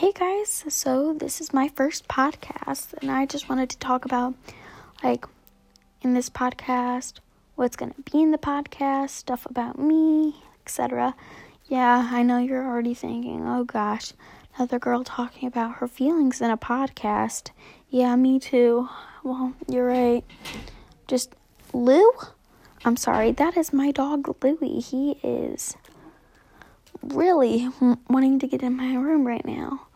Hey guys, so this is my first podcast, and I just wanted to talk about, like, in this podcast, what's gonna be in the podcast, stuff about me, etc. Yeah, I know you're already thinking, oh gosh, another girl talking about her feelings in a podcast. Yeah, me too. Well, you're right. Just Lou? I'm sorry, that is my dog Louie. He is really wanting to get in my room right now.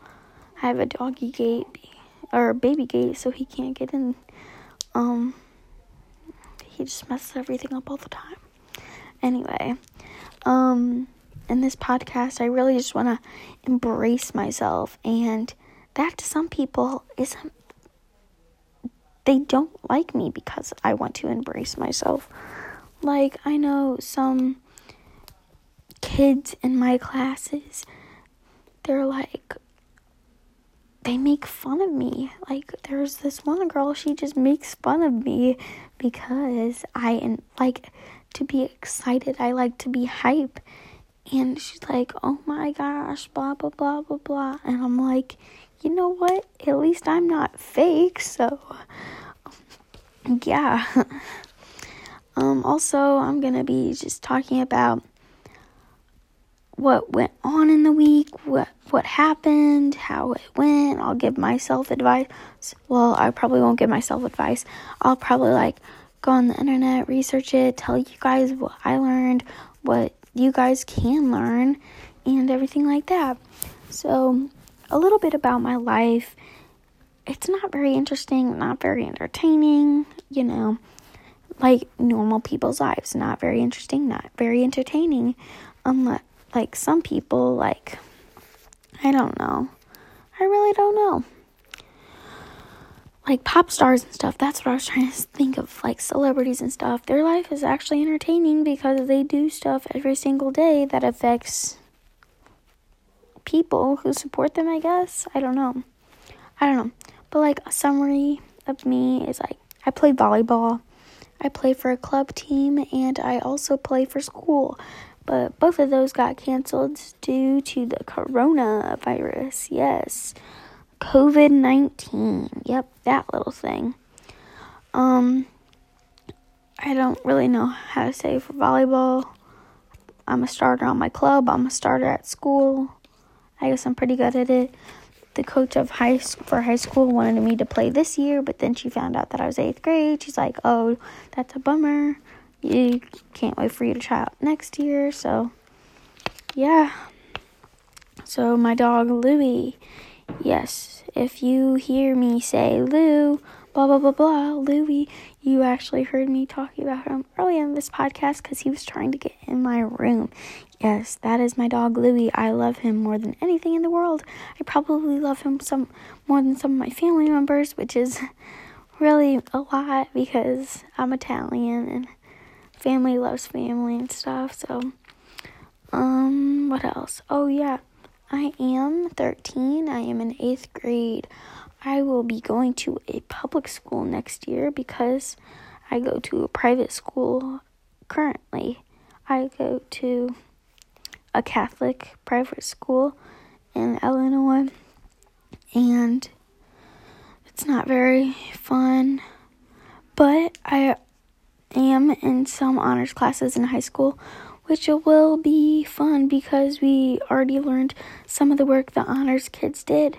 I have a doggy gate or a baby gate, so he can't get in. Um, he just messes everything up all the time. Anyway, um, in this podcast, I really just want to embrace myself, and that to some people isn't. They don't like me because I want to embrace myself. Like, I know some kids in my classes, they're like, they make fun of me. Like, there's this one girl, she just makes fun of me because I and like to be excited. I like to be hype. And she's like, oh my gosh, blah, blah, blah, blah, blah. And I'm like, you know what? At least I'm not fake. So, yeah. um, also, I'm going to be just talking about what went on in the week, what what happened, how it went. I'll give myself advice. Well, I probably won't give myself advice. I'll probably like go on the internet, research it, tell you guys what I learned, what you guys can learn, and everything like that. So, a little bit about my life. It's not very interesting, not very entertaining, you know, like normal people's lives. Not very interesting, not very entertaining, unless like some people, like, I don't know. I really don't know. Like pop stars and stuff, that's what I was trying to think of. Like celebrities and stuff. Their life is actually entertaining because they do stuff every single day that affects people who support them, I guess. I don't know. I don't know. But like a summary of me is like I play volleyball. I play for a club team and I also play for school but both of those got canceled due to the coronavirus. Yes. COVID 19. Yep, that little thing. Um, I don't really know how to say for volleyball. I'm a starter on my club, I'm a starter at school. I guess I'm pretty good at it. The coach of high for high school wanted me to play this year, but then she found out that I was eighth grade. She's like, "Oh, that's a bummer." You can't wait for you to try out next year. So, yeah. So, my dog Louie, yes, if you hear me say Lou, blah, blah, blah, blah, Louie, you actually heard me talking about him earlier in this podcast because he was trying to get in my room. Yes, that is my dog Louie. I love him more than anything in the world. I probably love him some more than some of my family members, which is really a lot because I'm Italian and family loves family and stuff. So, um, what else? Oh, yeah. I am 13. I am in eighth grade. I will be going to a public school next year because I go to a private school currently. I go to a Catholic private school in Illinois, and it's not very fun. But I am in some honors classes in high school, which will be fun because we already learned some of the work the honors kids did.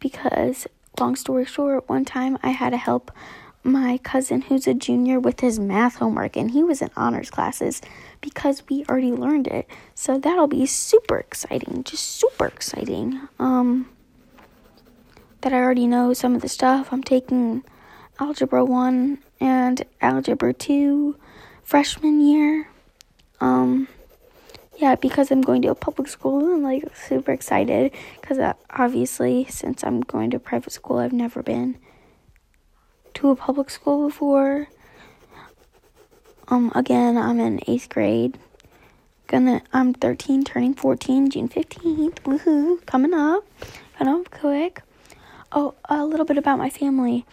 Because, long story short, one time I had to help my cousin who's a junior with his math homework, and he was in honors classes because we already learned it. So that'll be super exciting, just super exciting. Um, that I already know some of the stuff. I'm taking Algebra 1 and Algebra 2 freshman year. Um, yeah, because I'm going to a public school, I'm like super excited because uh, obviously, since I'm going to private school, I've never been to a public school before. Um, again, I'm in eighth grade. Gonna, I'm 13, turning 14, June 15th. Woohoo! Coming up, coming up quick. Oh, a little bit about my family.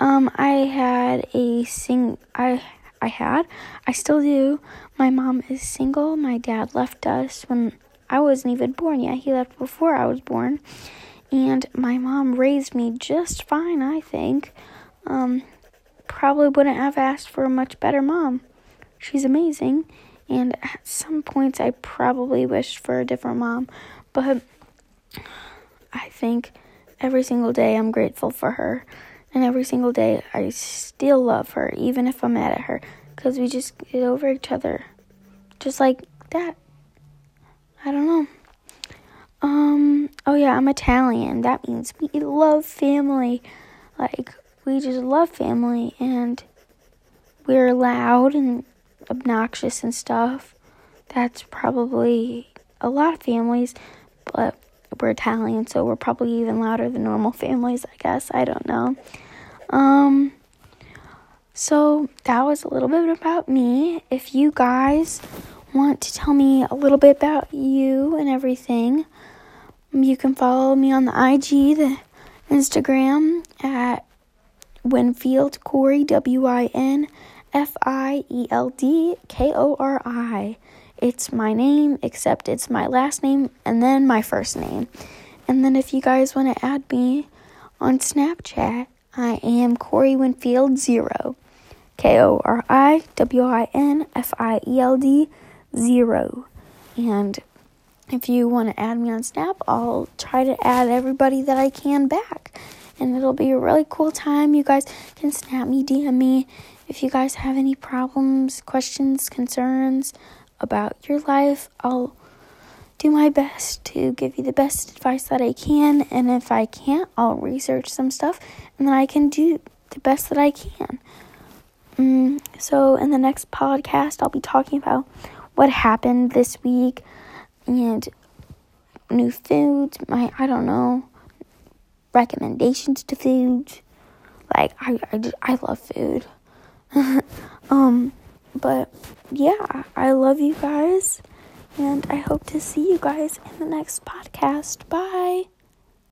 Um, I had a sing. I I had. I still do. My mom is single. My dad left us when I wasn't even born yet. He left before I was born, And my mom raised me just fine, I think. Um, probably wouldn't have asked for a much better mom. She's amazing. And at some points, I probably wished for a different mom. But I think every single day I'm grateful for her. And every single day I still love her, even if I'm mad at her. Because we just get over each other. Just like that. I don't know. Um, oh yeah, I'm Italian. That means we love family. Like, we just love family and we're loud and obnoxious and stuff. That's probably a lot of families, but we're Italian, so we're probably even louder than normal families, I guess. I don't know. Um, so that was a little bit about me. If you guys want to tell me a little bit about you and everything, you can follow me on the IG, the Instagram at Winfield Kori, W I N F I E L D K O R I. It's my name, except it's my last name and then my first name. And then if you guys want to add me on Snapchat, I am Kori Winfield Zero. K O R I W I N F I E L D Zero. And if you want to add me on Snap, I'll try to add everybody that I can back. And it'll be a really cool time. You guys can snap me, DM me if you guys have any problems, questions, concerns about your life. I'll do my best to give you the best advice that I can. And if I can't, I'll research some stuff and then I can do the best that I can. Mm, so, in the next podcast, I'll be talking about what happened this week and new foods, my, I don't know, recommendations to foods. Like, I, I, I love food. um, but yeah, I love you guys, and I hope to see you guys in the next podcast. Bye.